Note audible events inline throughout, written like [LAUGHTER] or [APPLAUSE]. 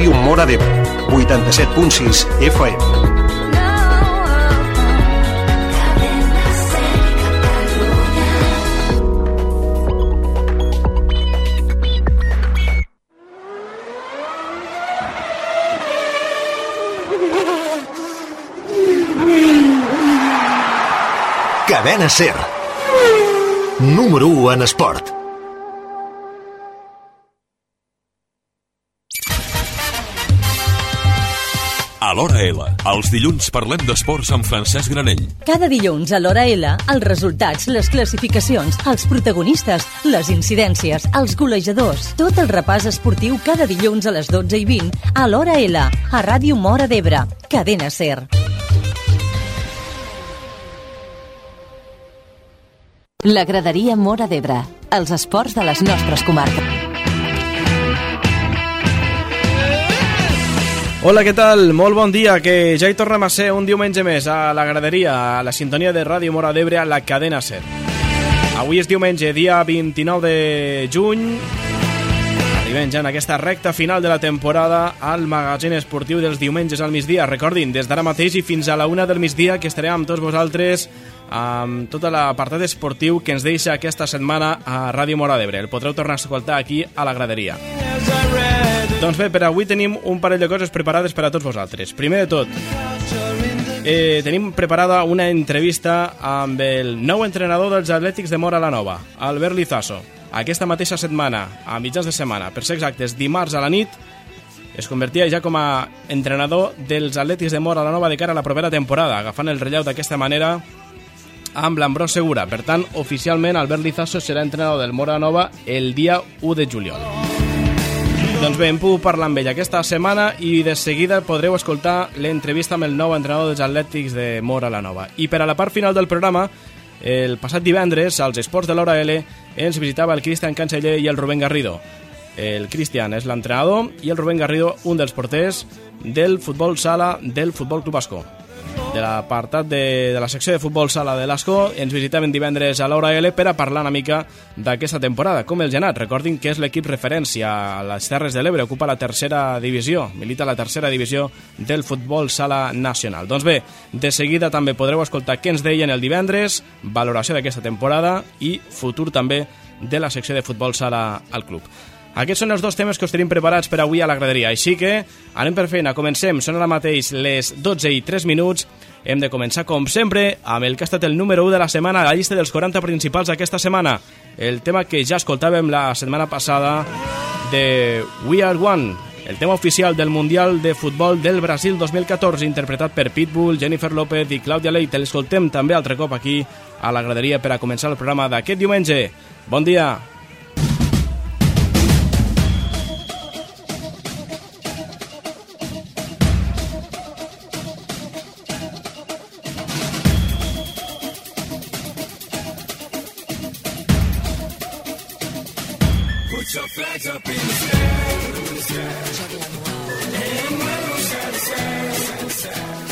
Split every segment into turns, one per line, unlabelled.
Ràdio Mora d'Ebre, 87.6 FM. Cadena Ser. Número 1 en esport.
A l'Hora L, els dilluns parlem d'esports amb Francesc Granell.
Cada dilluns a l'Hora L, els resultats, les classificacions, els protagonistes, les incidències, els golejadors. Tot el repàs esportiu cada dilluns a les 12 i 20 a l'Hora L, a Ràdio Mora d'Ebre. Cadena Ser. La graderia Mora d'Ebre. Els esports de les nostres comarques.
Hola, què tal? Molt bon dia, que ja hi tornem a ser un diumenge més a la graderia, a la sintonia de Ràdio Mora d'Ebre, a la cadena SER. Avui és diumenge, dia 29 de juny. Arribem ja en aquesta recta final de la temporada al magazín esportiu dels diumenges al migdia. Recordin, des d'ara mateix i fins a la una del migdia que estarem amb tots vosaltres amb tot l'apartat esportiu que ens deixa aquesta setmana a Ràdio Mora d'Ebre. El podreu tornar a escoltar aquí a la graderia. Doncs bé, per avui tenim un parell de coses preparades per a tots vosaltres. Primer de tot, eh, tenim preparada una entrevista amb el nou entrenador dels Atlètics de Mora la Nova, Albert Lizaso. Aquesta mateixa setmana, a mitjans de setmana, per ser exactes, dimarts a la nit, es convertia ja com a entrenador dels Atlètics de Mora la Nova de cara a la propera temporada, agafant el relleu d'aquesta manera amb l'Ambrós Segura. Per tant, oficialment, Albert Lizaso serà entrenador del Mora Nova el dia 1 de juliol. Doncs bé, hem pogut parlar amb ell aquesta setmana i de seguida podreu escoltar l'entrevista amb el nou entrenador dels Atlètics de Mora la Nova. I per a la part final del programa, el passat divendres, als esports de l'Hora L, ens visitava el Cristian Canceller i el Rubén Garrido. El Cristian és l'entrenador i el Rubén Garrido un dels porters del futbol sala del Futbol Club Ascó de l'apartat de, de la secció de futbol sala de l'Ascó. Ens visitaven divendres a l'Hora L per a parlar una mica d'aquesta temporada, com els ha anat. Recordin que és l'equip referència a les Terres de l'Ebre, ocupa la tercera divisió, milita la tercera divisió del futbol sala nacional. Doncs bé, de seguida també podreu escoltar què ens deien el divendres, valoració d'aquesta temporada i futur també de la secció de futbol sala al club. Aquests són els dos temes que us tenim preparats per avui a la graderia, així que anem per feina, comencem, són ara mateix les 12 i 3 minuts, hem de començar com sempre amb el que ha estat el número 1 de la setmana la llista dels 40 principals d'aquesta setmana, el tema que ja escoltàvem la setmana passada de We Are One, el tema oficial del Mundial de Futbol del Brasil 2014, interpretat per Pitbull, Jennifer López i Claudia Leite. L'escoltem també altre cop aquí a la graderia per a començar el programa d'aquest diumenge. Bon dia!
Put your flags up in the sky. In the sky. And.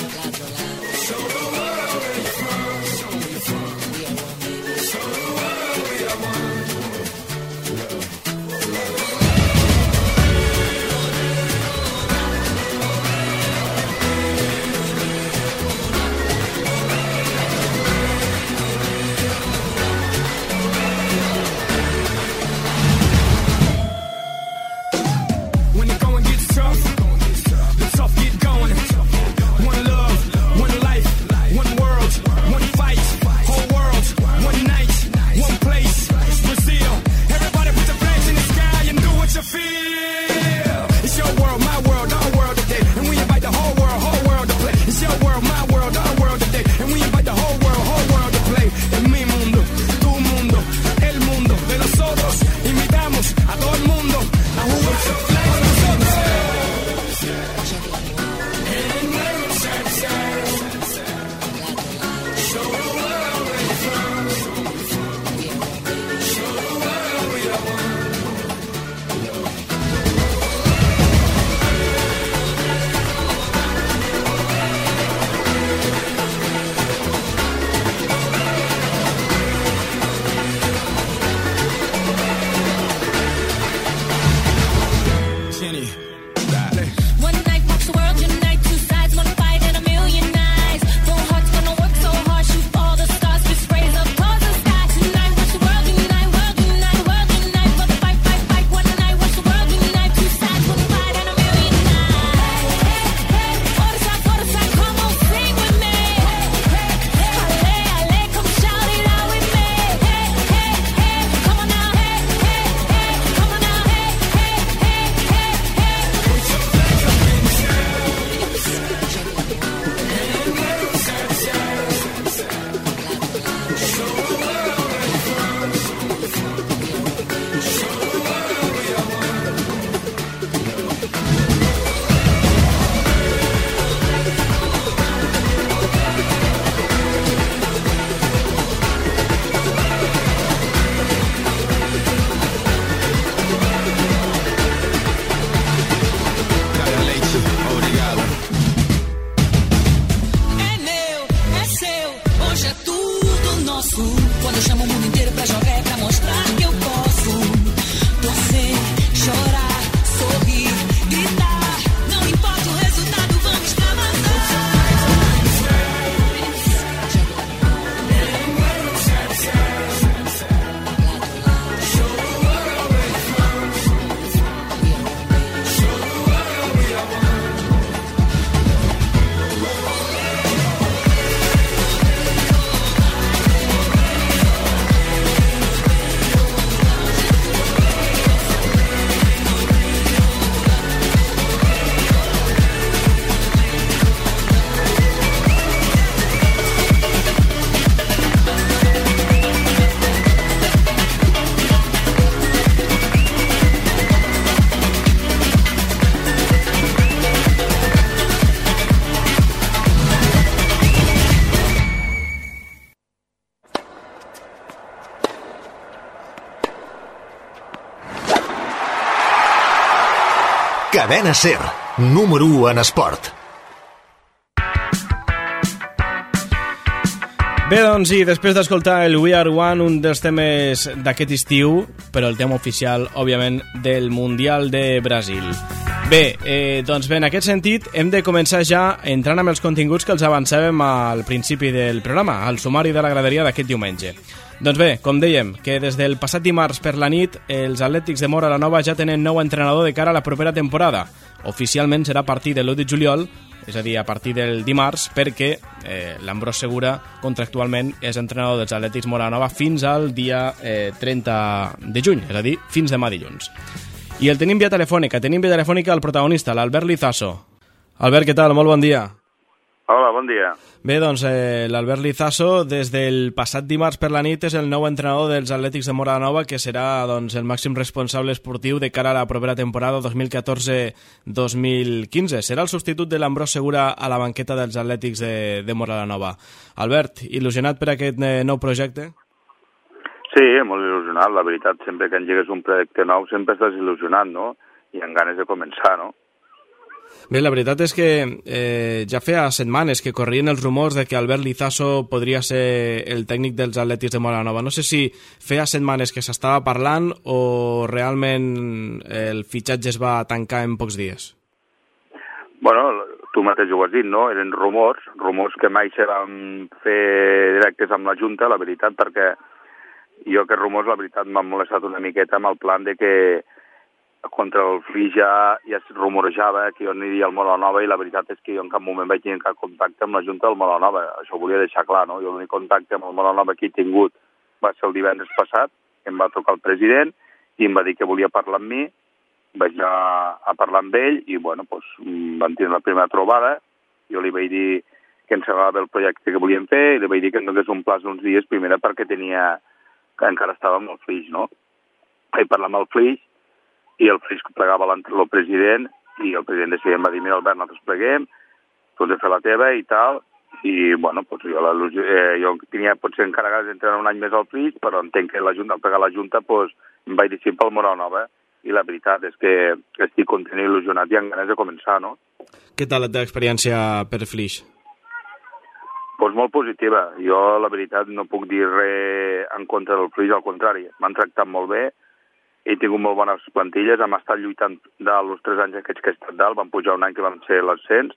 Cadena Ser, número 1 en esport.
Bé, doncs, i després d'escoltar el We Are One, un dels temes d'aquest estiu, però el tema oficial, òbviament, del Mundial de Brasil. Bé, eh, doncs bé, en aquest sentit, hem de començar ja entrant amb els continguts que els avançàvem al principi del programa, al sumari de la graderia d'aquest diumenge. Doncs bé, com dèiem, que des del passat dimarts per la nit, els Atlètics de Mora la Nova ja tenen nou entrenador de cara a la propera temporada. Oficialment serà a partir de l'1 de juliol, és a dir, a partir del dimarts, perquè eh, l'Ambrós Segura contractualment és entrenador dels Atlètics Moranova fins al dia eh, 30 de juny, és a dir, fins demà dilluns. I el tenim via telefònica, tenim via telefònica el protagonista, l'Albert Lizaso. Albert, què tal? Molt bon dia.
Hola, bon dia.
Bé, doncs eh, l'Albert Lizaso, des del passat dimarts per la nit, és el nou entrenador dels Atlètics de Moranova, que serà doncs, el màxim responsable esportiu de cara a la propera temporada 2014-2015. Serà el substitut de l'Ambrós Segura a la banqueta dels Atlètics de, de Moranova. Albert, il·lusionat per aquest eh, nou projecte?
Sí, molt il·lusionat. La veritat, sempre que engegues un projecte nou sempre estàs il·lusionat, no? I amb ganes de començar, no?
Bé, la veritat és que eh, ja feia setmanes que corrien els rumors de que Albert Lizaso podria ser el tècnic dels Atletis de Moranova. No sé si feia setmanes que s'estava parlant o realment el fitxatge es va tancar en pocs dies.
Bueno, tu mateix ho has dit, no? Eren rumors, rumors que mai se van fer directes amb la Junta, la veritat, perquè jo que rumors, la veritat, m'han molestat una miqueta amb el plan de que contra el Flix ja, ja es rumorejava que jo aniria al Nova i la veritat és que jo en cap moment vaig tenir cap contacte amb la Junta del Nova. Això ho volia deixar clar, no? Jo l'únic contacte amb el Nova que he tingut va ser el divendres passat, em va trucar el president i em va dir que volia parlar amb mi, vaig anar a parlar amb ell i, bueno, doncs, van tenir la primera trobada, jo li vaig dir que em semblava el projecte que volíem fer i li vaig dir que em donés un plaç d'uns dies, primera perquè tenia, que encara estava amb el Flix, no? Vaig parlar amb el Flix i el Fris plegava el president i el president de em va dir, mira Albert, nosaltres pleguem, tu has de fer la teva i tal, i bueno, doncs jo, la, eh, jo tenia potser encara ganes d'entrenar un any més al Fris, però entenc que la Junta, al plegar la Junta, doncs, em vaig dir sempre al Moró Nova, i la veritat és que estic content i il·lusionat i amb ganes de començar, no?
Què tal la teva experiència per Flix?
Doncs molt positiva. Jo, la veritat, no puc dir res en contra del Flix, al contrari. M'han tractat molt bé, he tingut molt bones plantilles, hem estat lluitant dels tres anys aquests que he estat dalt, vam pujar un any que vam ser l'ascens,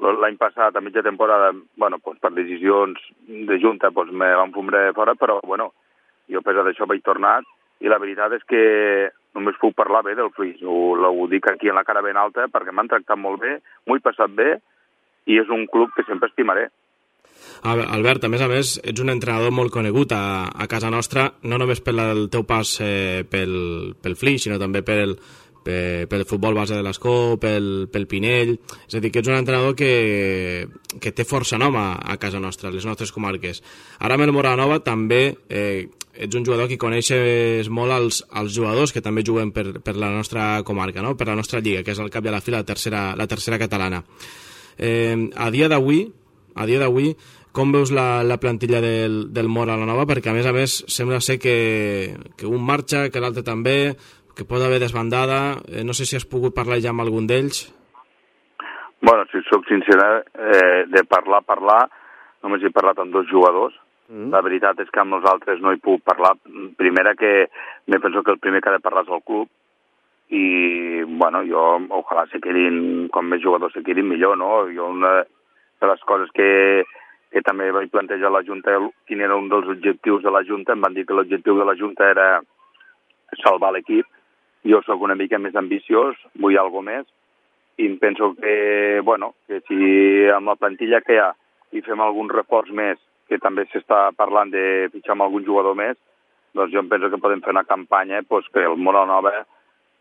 l'any passat, a mitja temporada, bueno, doncs per decisions de junta, doncs me van fumar fora, però, bueno, jo a pesar d'això vaig tornar, i la veritat és que només puc parlar bé del Flix, ho, ho dic aquí en la cara ben alta, perquè m'han tractat molt bé, m'ho he passat bé, i és un club que sempre estimaré.
Albert, a més a més, ets un entrenador molt conegut a, a casa nostra, no només pel el teu pas eh, pel, pel Flix, sinó també pel, pel, pel futbol base de l'Escó, pel, pel Pinell... És a dir, que ets un entrenador que, que té força nom a, a casa nostra, les nostres comarques. Ara amb el Moranova també eh, ets un jugador que coneixes molt als, als jugadors que també juguen per, per la nostra comarca, no? per la nostra lliga, que és al cap i a la fi la tercera, la tercera catalana. Eh, a dia d'avui, a dia d'avui, com veus la, la plantilla del, del Mora a la nova? Perquè, a més a més, sembla ser que, que un marxa, que l'altre també, que pot haver desbandada. Eh, no sé si has pogut parlar ja amb algun d'ells.
Bueno, si sóc sincera, eh, de parlar, parlar, només he parlat amb dos jugadors. Mm. La veritat és que amb nosaltres no hi puc parlar. Primera que me penso que el primer que ha de parlar és el club, i, bueno, jo, ojalà se quedin, com més jugadors se quedin, millor, no? Jo una, de les coses que, que també vaig plantejar a la Junta, quin era un dels objectius de la Junta, em van dir que l'objectiu de la Junta era salvar l'equip. Jo sóc una mica més ambiciós, vull alguna més, i penso que, bueno, que si amb la plantilla que hi ha i fem algun reforç més, que també s'està parlant de fitxar amb algun jugador més, doncs jo em penso que podem fer una campanya pues, que el Mora Nova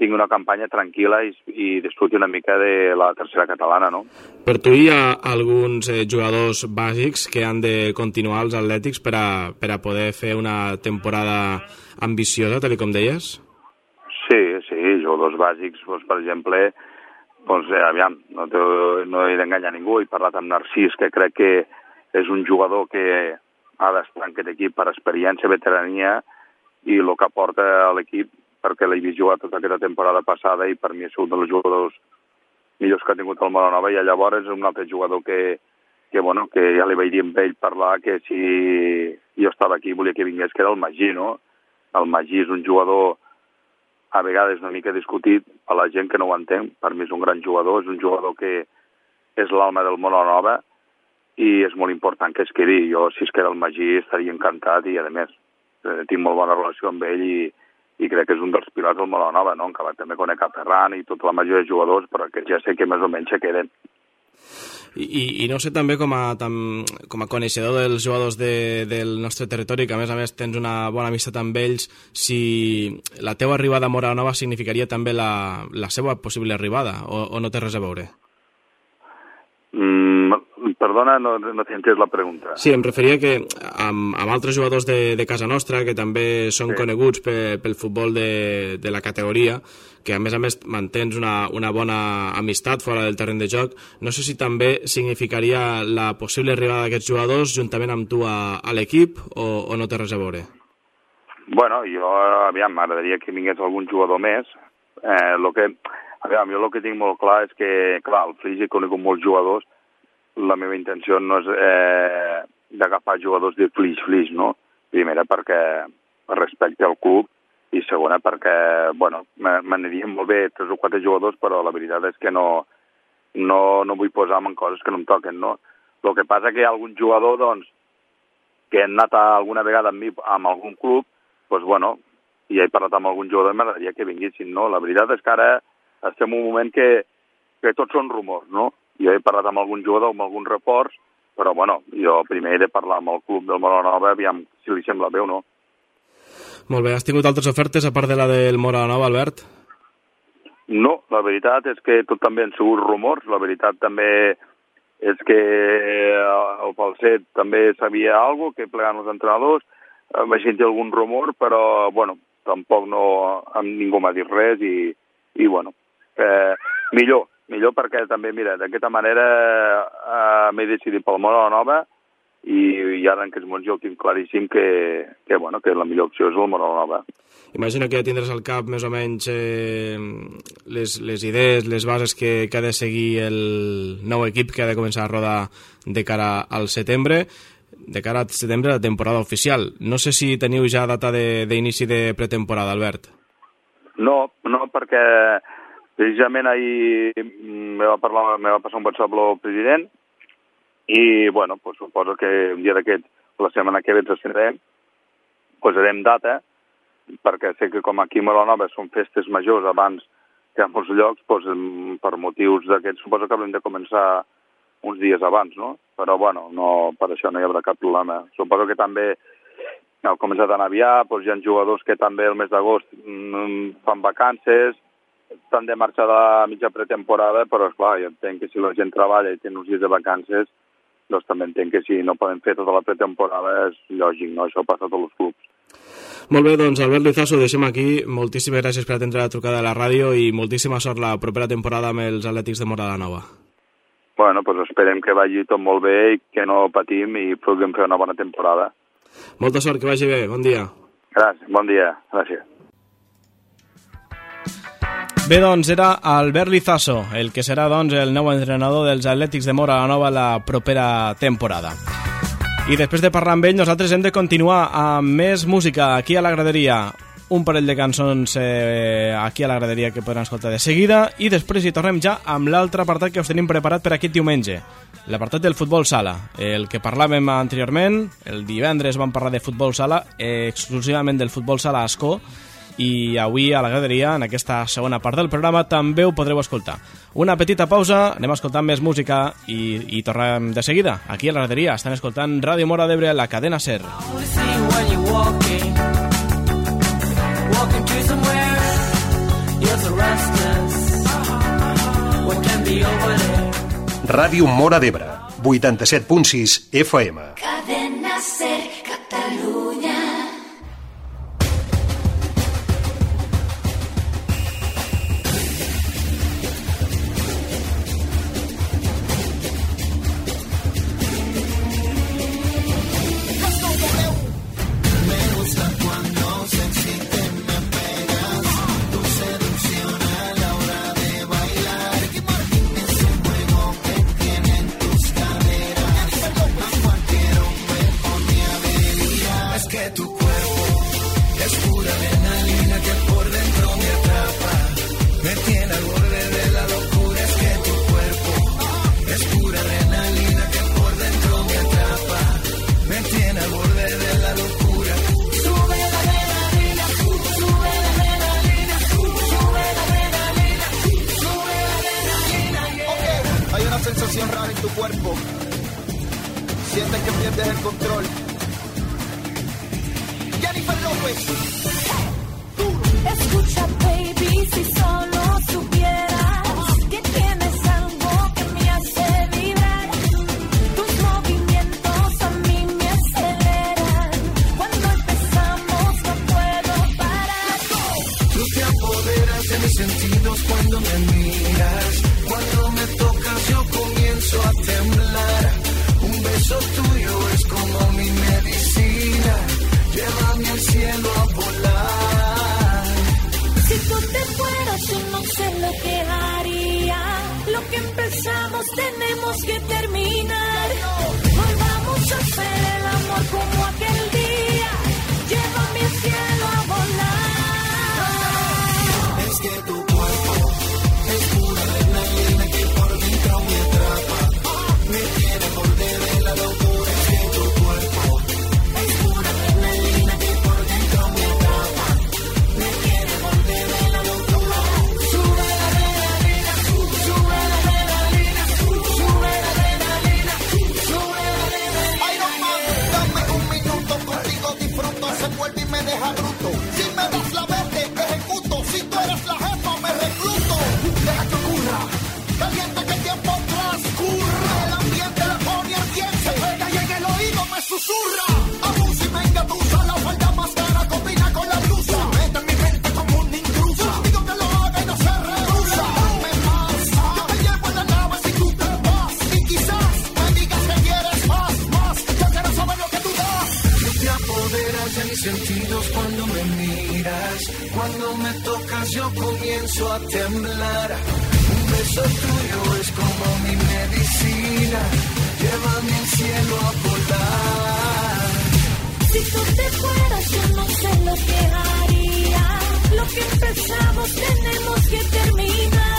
tingui una campanya tranquil·la i, i disfruti una mica de la tercera catalana, no?
Per tu hi ha alguns eh, jugadors bàsics que han de continuar als Atlètics per a, per a poder fer una temporada ambiciosa, tal com deies?
Sí, sí, jugadors bàsics, doncs, per exemple, doncs, eh, aviam, no, te, no he d'enganyar ningú, he parlat amb Narcís, que crec que és un jugador que ha d'estar en aquest equip per experiència, veterania, i el que aporta a l'equip perquè l'he vist jugar tota aquesta temporada passada i per mi ha sigut dels jugadors millors que ha tingut el Molanova i llavors és un altre jugador que, que, bueno, que ja li vaig dir amb ell parlar que si jo estava aquí volia que vingués, que era el Magí, no? El Magí és un jugador a vegades una mica discutit a la gent que no ho entén. Per mi és un gran jugador, és un jugador que és l'alma del Molanova i és molt important que es quedi. Jo, si es queda el Magí, estaria encantat i, a més, eh, tinc molt bona relació amb ell i, i crec que és un dels pilars del Molanova, no? que també conec a Ferran i tota la majoria de jugadors, però que ja sé que més o menys se queden.
I, i no sé també com a, tam, com a coneixedor dels jugadors de, del nostre territori, que a més a més tens una bona amistat amb ells, si la teua arribada a Mora Nova significaria també la, la seva possible arribada, o, o no té res a veure?
Mm, perdona, no, no t'he entès la pregunta.
Sí, em referia que amb, amb altres jugadors de, de casa nostra, que també són sí. coneguts pe, pel futbol de, de la categoria, que a més a més mantens una, una bona amistat fora del terreny de joc, no sé si també significaria la possible arribada d'aquests jugadors juntament amb tu a, a l'equip o, o no té res a veure?
Bueno, jo, aviam, m'agradaria que vingués algun jugador més. Eh, lo que, aviam, jo el que tinc molt clar és que, clar, al Flix he conegut molts jugadors, la meva intenció no és eh, d'agafar jugadors de Flix, Flix, no? Primera perquè respecte al club i segona perquè, bueno, m'anirien molt bé tres o quatre jugadors, però la veritat és que no, no, no vull posar en coses que no em toquen, no? El que passa que hi ha algun jugador, doncs, que han anat alguna vegada amb mi amb algun club, doncs, bueno, i he parlat amb algun jugador i m'agradaria que vinguessin, no? La veritat és que ara estem en un moment que, que tots són rumors, no? Jo he parlat amb algun jugador, amb algun reforç, però, bueno, jo primer he de parlar amb el club del Molanova, aviam si li sembla bé o no.
Molt bé, has tingut altres ofertes a part de la del Mora Nova, Albert?
No, la veritat és que tot també han sigut rumors, la veritat també és que el Falset també sabia alguna que plegant els entrenadors, vaig sentir algun rumor, però, bueno, tampoc no, ningú m'ha dit res i, i bueno, eh, millor, millor perquè també, mira, d'aquesta manera eh, m'he decidit pel Mora Nova i, i ara en aquests moments jo tinc claríssim que, que, bueno, que la millor opció és el Nova.
Imagina que ja tindràs al cap més o menys eh, les, les idees, les bases que, que ha de seguir el nou equip que ha de començar a rodar de cara al setembre de cara al setembre la temporada oficial. No sé si teniu ja data d'inici de, de pretemporada, Albert.
No, no, perquè precisament ahir me va, parlar, me va passar un WhatsApp el president i, bueno, pues, suposo que un dia d'aquest, la setmana que ve ens ascenderem, posarem data, perquè sé que com aquí a Molanova són festes majors abans que en molts llocs, pues, per motius d'aquests, suposo que haurem de començar uns dies abans, no? Però, bueno, no, per això no hi haurà cap problema. Suposo que també ha començat a aviat, doncs hi ha jugadors que també el mes d'agost mm, fan vacances, estan de marxa de mitja pretemporada, però, esclar, jo entenc que si la gent treballa i té uns dies de vacances, doncs també entenc que si no poden fer tota la pretemporada és lògic, no? Això passa a tots els clubs.
Molt bé, doncs Albert Lizaso, deixem aquí. Moltíssimes gràcies per atendre la trucada de la ràdio i moltíssima sort la propera temporada amb els Atlètics de Morada Nova.
Bueno, doncs esperem que vagi tot molt bé i que no patim i puguem fer una bona temporada.
Molta sort, que vagi bé. Bon dia.
Gràcies, bon dia. Gràcies.
Bé, doncs, era Albert Lizaso, el que serà doncs, el nou entrenador dels Atlètics de Mora Nova la propera temporada. I després de parlar amb ell, nosaltres hem de continuar amb més música aquí a la graderia. Un parell de cançons eh, aquí a la graderia que podran escoltar de seguida i després hi tornem ja amb l'altre apartat que us tenim preparat per aquest diumenge. L'apartat del futbol sala, el que parlàvem anteriorment, el divendres vam parlar de futbol sala, eh, exclusivament del futbol sala a Escó, i avui a la graderia, en aquesta segona part del programa, també ho podreu escoltar. Una petita pausa, anem a escoltar més música i, i tornem de seguida. Aquí a la graderia estan escoltant Ràdio Mora d'Ebre, la cadena SER.
Ràdio Mora d'Ebre, 87.6 FM.
Cadena SER. sientes que pierdes el control. Jennifer López.
Escucha.
Cuando me miras, cuando me tocas yo comienzo a temblar. Un beso tuyo es como mi medicina, llévame al cielo a volar.
Si tú te fueras yo no sé lo que haría, lo que empezamos tenemos que terminar.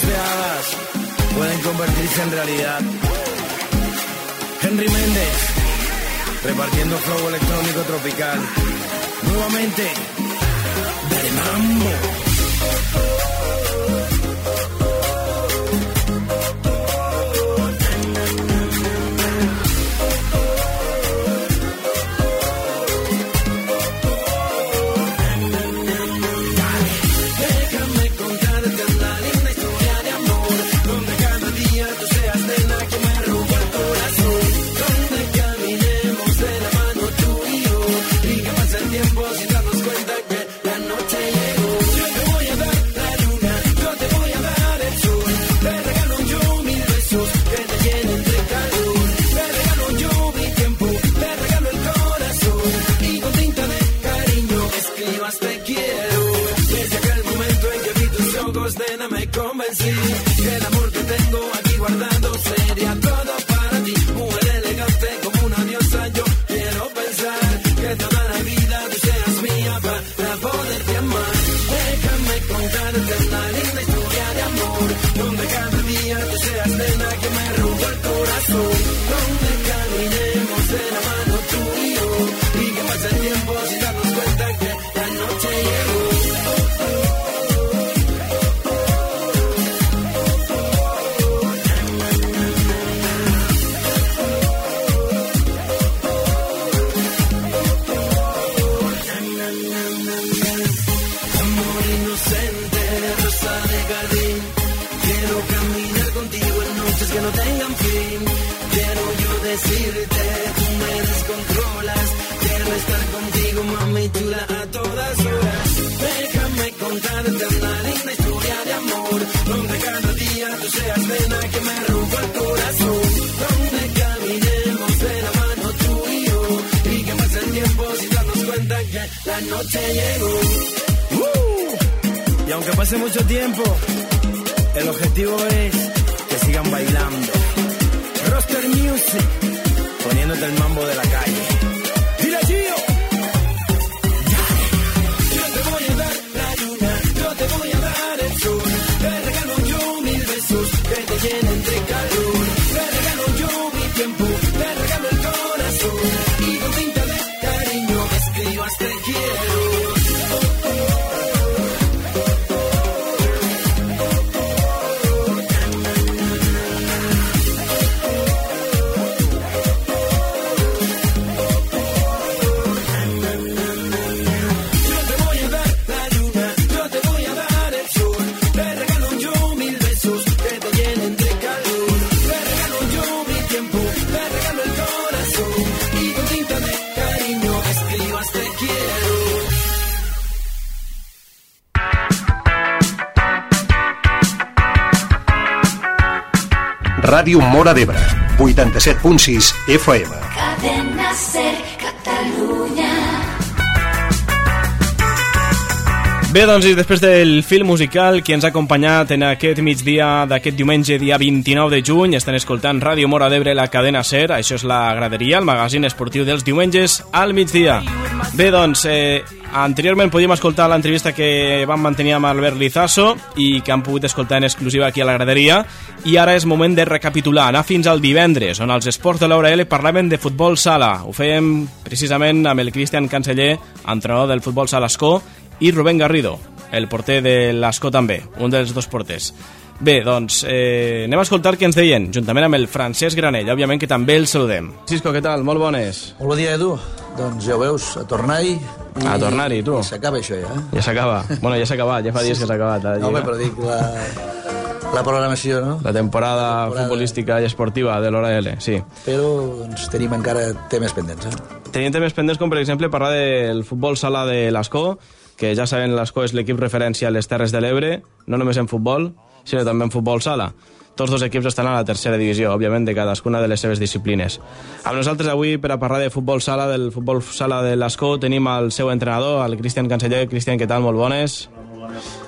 de
hadas pueden convertirse en realidad. Henry Méndez, repartiendo flow electrónico tropical. Nuevamente, del mambo.
and a dar
Ràdio Mora d'Ebre, 87.6 FM.
Cadena Ser Catalunya.
Bé, doncs, i després del film musical que ens ha acompanyat en aquest migdia d'aquest diumenge, dia 29 de juny, estan escoltant Ràdio Mora d'Ebre, la cadena SER, això és la graderia, el magazín esportiu dels diumenges al migdia. Bé, doncs, eh, anteriorment podíem escoltar l'entrevista que vam mantenir amb Albert Lizaso i que han pogut escoltar en exclusiva aquí a la graderia i ara és moment de recapitular, anar fins al divendres, on els esports de l'Hora L parlaven de futbol sala. Ho fèiem precisament amb el Cristian Canceller, entrenador del futbol sala Escó, i Rubén Garrido, el porter de l'Escó també, un dels dos porters. Bé, doncs, eh, anem a escoltar què ens deien, juntament amb el Francesc Granell, òbviament que també el saludem. Cisco, què tal? Molt bones.
Molt bon dia, Edu. Doncs ja ho veus, a tornar-hi... i-
A tornar-hi, tu.
i S'acaba això, ja. eh?
Ja s'acaba. Bueno, ja s'ha acabat, ja fa dies que s'ha acabat. La,
No, home, però dic la, la programació, no?
la temporada
La temporada.
futbolística i esportiva de l'Hora L, sí.
Però doncs, tenim encara temes pendents, eh?
Tenim temes pendents com, per exemple, parlar del futbol sala de l'Escó, que ja saben, l'Escó és l'equip referència a les Terres de l'Ebre, no només en futbol, sinó també en futbol sala. Tots dos equips estan a la tercera divisió, òbviament, de cadascuna de les seves disciplines. Amb nosaltres avui, per a parlar de futbol sala, del futbol sala de l'Escó, tenim el seu entrenador, el Cristian Canceller. Cristian, què tal? Molt bones.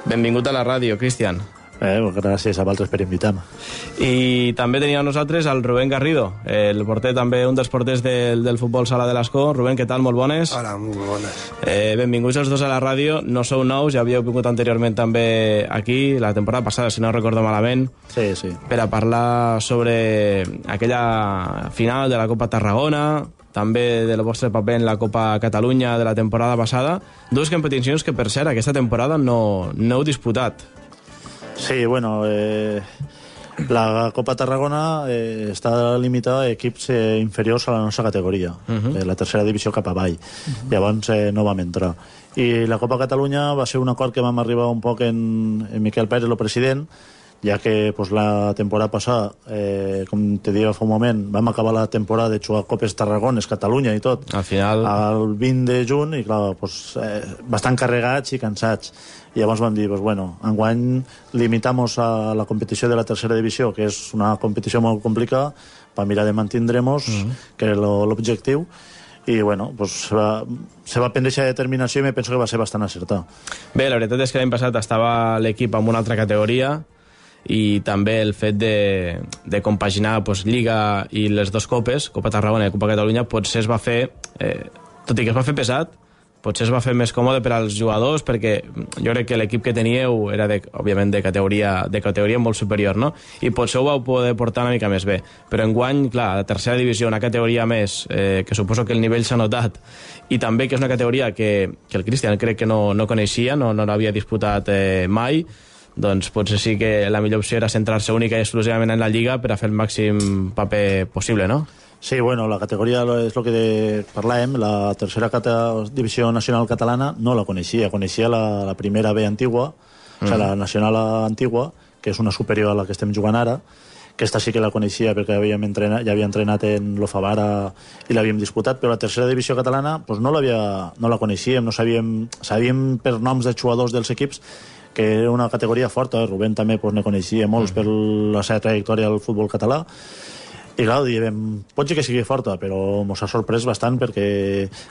Benvingut a la ràdio, Cristian.
Eh, gràcies a vosaltres per invitar-me.
I també tenim a nosaltres el Rubén Garrido, el porter també, un dels porters del, del futbol sala de l'Escó. Rubén, què tal? Molt bones.
Hola, molt bones.
Eh, benvinguts els dos a la ràdio. No sou nous, ja havíeu vingut anteriorment també aquí, la temporada passada, si no recordo malament,
Sí, sí.
per a parlar sobre aquella final de la Copa Tarragona, també del vostre paper en la Copa Catalunya de la temporada passada. Dues competicions que, per cert, aquesta temporada no, no heu disputat.
Sí, bueno, eh, la Copa Tarragona eh, està limitada a equips eh, inferiors a la nostra categoria, uh
Mhm.
-huh. eh, la tercera divisió cap avall. Uh -huh. Llavors eh, no vam entrar. I la Copa Catalunya va ser un acord que vam arribar un poc en, en Miquel Pérez, el president, ja que pues, la temporada passada, eh, com te deia fa un moment, vam acabar la temporada de jugar Copes Tarragones, Catalunya i tot,
Al final...
el 20 de juny i clar, pues, eh, bastant carregats i cansats i llavors vam dir, pues, bueno, enguany limitamos a la competició de la tercera divisió que és una competició molt complicada per mirar de mantindremos mm -hmm. que era lo- l'objectiu i bueno, pues, se, va, se va prendre aquesta determinació i me penso que va ser bastant acertat
Bé, la veritat és que l'any passat estava l'equip en una altra categoria i també el fet de, de compaginar pues, Lliga i les dues copes, Copa Tarragona i Copa Catalunya, potser es va fer, eh, tot i que es va fer pesat, potser es va fer més còmode per als jugadors perquè jo crec que l'equip que teníeu era, de, òbviament, de categoria, de categoria molt superior, no? I potser ho vau poder portar una mica més bé. Però enguany, clar, la tercera divisió, una categoria més, eh, que suposo que el nivell s'ha notat, i també que és una categoria que, que el Cristian crec que no, no coneixia, no, no l'havia disputat eh, mai, doncs potser sí que la millor opció era centrar-se única i exclusivament en la Lliga per a fer el màxim paper possible, no?
Sí, bueno, la categoria és el que de, parlàvem, la tercera cata, divisió nacional catalana no la coneixia, coneixia la, la primera B antigua, mm. o sigui, la nacional antigua, que és una superior a la que estem jugant ara, aquesta sí que la coneixia perquè havíem entrenat, ja havia entrenat en l'Ofavara i l'havíem disputat, però la tercera divisió catalana pues no, no la coneixíem, no sabíem, sabíem per noms de jugadors dels equips que era una categoria forta, Rubén també pues, ne coneixia molts per la seva trajectòria al futbol català, i clar, diem, pot ser que sigui forta, però mos ha sorprès bastant perquè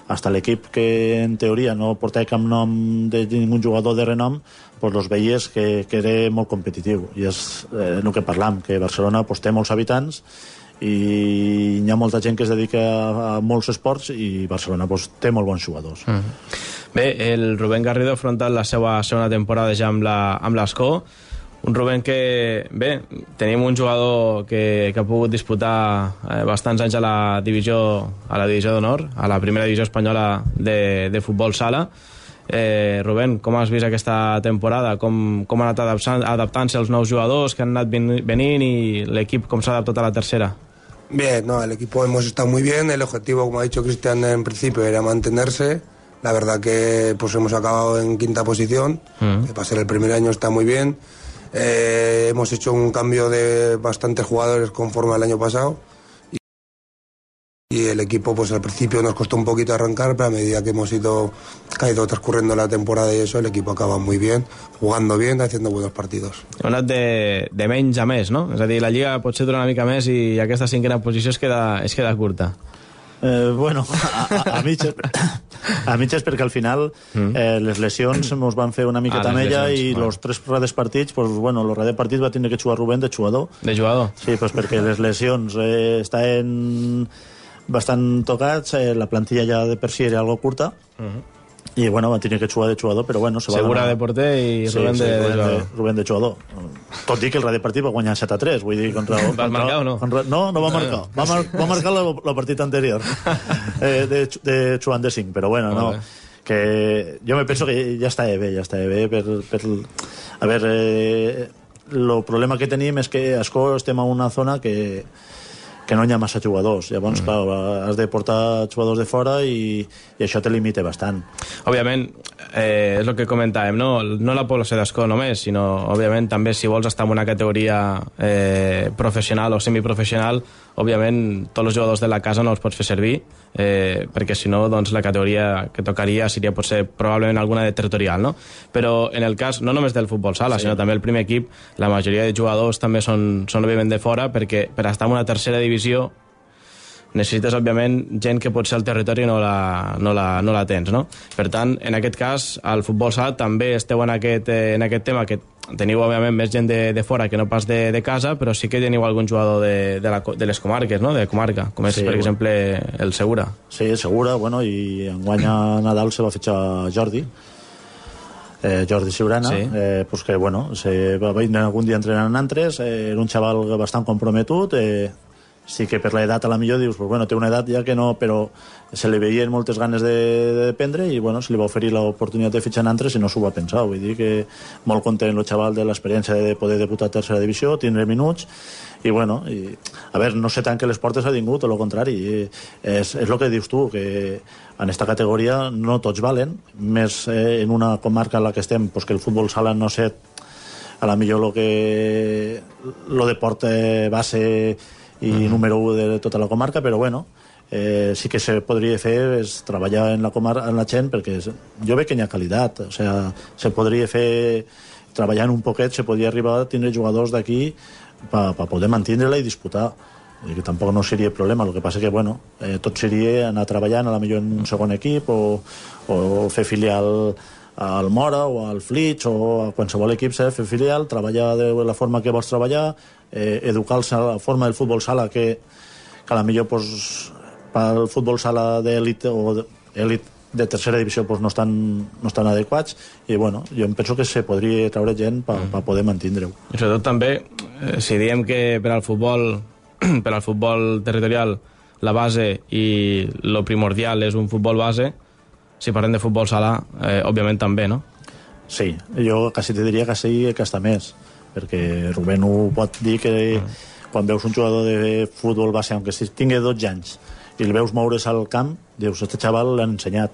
hasta l'equip que en teoria no portava cap nom de ningú jugador de renom, pues los veies que, que era molt competitiu. I és eh, el que parlam, que Barcelona pues, té molts habitants i hi ha molta gent que es dedica a, a molts esports i Barcelona pues, té molt bons jugadors.
Mm. Bé, el Rubén Garrido ha afrontat la seva segona temporada ja amb la- l'Escó, un Rubén que, bé, tenim un jugador que, que ha pogut disputar eh, bastants anys a la divisió a la divisió d'honor, a la primera divisió espanyola de, de futbol sala. Eh, Rubén, com has vist aquesta temporada? Com, com han anat adaptant- adaptant-se els nous jugadors que han anat ven- venint i l'equip com s'ha adaptat a la tercera?
Bien, no, el equipo hemos estado muy bien. El objetivo, como ha dicho Cristian en principio, era mantenerse. La verdad que pues hemos acabado en quinta posición.
Mm.
Que para ser el primer año está muy bien. Eh, hemos hecho un cambio de bastantes jugadores conforme al año pasado. Y, y el equipo, pues al principio nos costó un poquito arrancar, pero a medida que hemos ido, ha ido transcurriendo la temporada y eso, el equipo acaba muy bien, jugando bien, haciendo buenos partidos.
Anat de, de menys a més, no? És a dir, la Lliga potser dura una mica més i aquesta cinquena posició es queda, es queda curta.
Eh, bueno, [LAUGHS] a, a, a mitges, [COUGHS] a mitges perquè al final eh, les lesions ens van fer una miqueta
Mm. Ah, les
amb ella
lesions,
i
bueno.
els tres rades partits, pues, bueno, el rade partit va tindre que jugar Rubén de jugador.
De jugador?
Sí, pues perquè les lesions eh, estaven bastant tocats, eh, la plantilla ja de per si era algo curta, i bueno, va tenir que jugar de jugador, però bueno... Se va
Segura de porter i Rubén de- de
Rubén,
jugador.
de, Rubén de jugador. Tot i que el rade partit va guanyar 7 a 3, vull dir, contra...
Va
contra
marcar o no?
Contra, no, no va
No,
marcar.
no.
Va, mar, va marcar el partit anterior, [LAUGHS] eh, de, de jugant de 5, però bueno, no. Que jo me penso que ja està bé, ja està bé per... per a veure, eh, el problema que tenim és que a Escó estem a una zona que, que no hi ha massa jugadors. Llavors, mm. clar, has de portar jugadors de fora i, i això te limita bastant.
Òbviament, eh, és el que comentàvem, no, no la població d'Escó només, sinó, òbviament, també si vols estar en una categoria eh, professional o semiprofessional, òbviament, tots els jugadors de la casa no els pots fer servir, eh, perquè si no, doncs, la categoria que tocaria seria potser probablement alguna de territorial, no? Però en el cas, no només del futbol sala, sí. sinó també el primer equip, la majoria de jugadors també són, són òbviament de fora, perquè per estar en una tercera divisió necessites, òbviament, gent que potser al territori no la, no la, no la tens, no? Per tant, en aquest cas, al futbol sala també esteu en aquest, eh, en aquest tema que teniu, òbviament, més gent de, de fora que no pas de, de casa, però sí que teniu algun jugador de, de, la, de les comarques, no?, de comarca, com és,
Sí,
per exemple, el Segura.
Sí, segura, bueno, i enguany a Nadal se va fitxar Jordi, eh, Jordi Siurana,
Sí.
eh, pues que, bueno, se va vindre algun dia entrenant en altres, eh, era un xaval bastant comprometut, eh, sí que per l'edat a la millor dius, pues bueno, té una edat ja que no, però se li veien moltes ganes de, de dependre i bueno, se li va oferir l'oportunitat de fitxar en altres i no s'ho va pensar, vull dir que molt content el xaval de l'experiència de poder debutar a tercera divisió, tindre minuts i bueno, i, a veure, no sé tant que les portes ha tingut, tot el contrari. Eh, és, és el que dius tu, que en esta categoria no tots valen. Més eh, en una comarca en la que estem pues que el futbol sala no sé a la millor lo que lo deporte base i uh -huh. número 1 de tota la comarca, però bueno, eh, sí que se podria fer és treballar en la, comar en la gent perquè jo veig que hi ha qualitat, o sea, se podria fer treballant un poquet, se podria arribar a tindre jugadors d'aquí per pa poder mantindre-la i disputar i que tampoc no seria problema, el que passa que bueno, eh, tot seria anar treballant a la millor en un segon equip o, o fer filial al Mora o al Flix o a qualsevol equip de fer filial, treballar de la forma que vols treballar, eh, educar-se a la forma del futbol sala que, que a la millor pues, pel futbol sala d'elit o d'elit de tercera divisió pues, no, estan, no estan adequats i bueno, jo em penso que se podria treure gent per pa poder mantindre-ho.
I sobretot també, eh, si diem que per al futbol, [CLEARS THROAT] per al futbol territorial la base i lo primordial és un futbol base, si parlem de futbol sala, eh, òbviament també, no?
Sí, jo quasi te diria que sí que està més, perquè Rubén ho pot dir que quan veus un jugador de futbol base, aunque si tingui 12 anys, i el veus moure's al camp, dius, este xaval l'han ensenyat.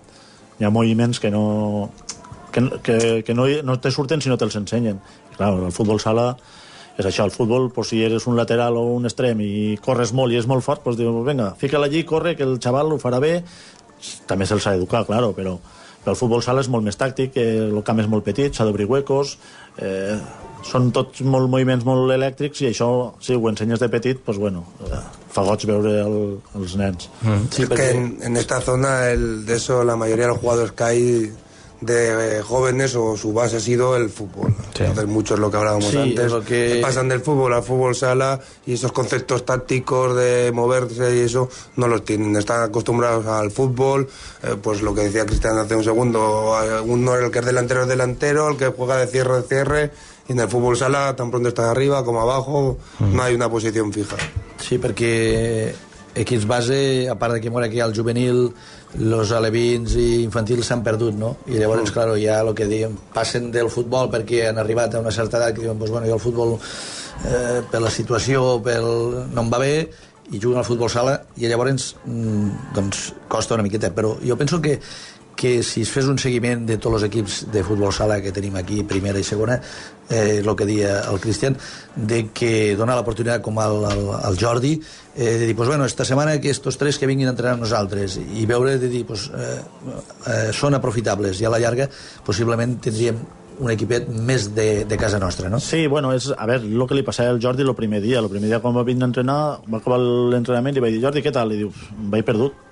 Hi ha moviments que no, que, que, que no, no te surten si no te'ls ensenyen. I, clar, el futbol sala és això, el futbol, pues, si eres un lateral o un extrem i corres molt i és molt fort, pues, dius, vinga, fica-la allí, corre, que el xaval ho farà bé. També se'ls ha d'educar, claro, però el futbol sala és molt més tàctic, eh, el camp és molt petit, s'ha d'obrir huecos, eh, són tots molt moviments molt elèctrics i això, si ho ensenyes de petit, pues bueno, eh, fa goig veure el, els nens.
Sí, es que en, en esta zona, el, de eso, la mayoría de los jugadores que hay de eh, jóvenes o su base ha sido el fútbol. Entonces, mucho es lo que hablábamos
Sí,
antes.
lo que-
Pasan del fútbol al fútbol sala y esos conceptos tácticos de moverse y eso no los tienen. Están acostumbrados al fútbol, eh, pues lo que decía Cristian hace un segundo, eh, uno el que es delantero es delantero, el que juega de cierre de cierre. Y en el fútbol sala, tan pronto estás arriba como abajo, no hay una posición fija.
Sí, perquè equips base, a part de que mora aquí al juvenil, los alevins i infantils s'han perdut, no? I llavors, mm. claro, ja el que diem, passen del futbol perquè han arribat a una certa edat que diuen, pues, bueno, jo el futbol eh, per la situació pel... no em va bé i juguen al futbol sala i llavors mm, doncs costa una miqueta però jo penso que que si es fes un seguiment de tots els equips de futbol sala que tenim aquí, primera i segona, eh, el que deia el Cristian, de que dona l'oportunitat com al, al, al Jordi, eh, de dir, pues bueno, esta setmana que estos tres que vinguin a entrenar amb nosaltres, i veure de dir, pues, eh, eh, són aprofitables, i a la llarga possiblement tindríem un equipet més de, de casa nostra, no?
Sí, bueno, és, a veure, el que li passava al Jordi el primer dia. El primer dia quan va vindre a entrenar, va acabar l'entrenament i vaig dir, Jordi, què tal? I diu, vaig perdut.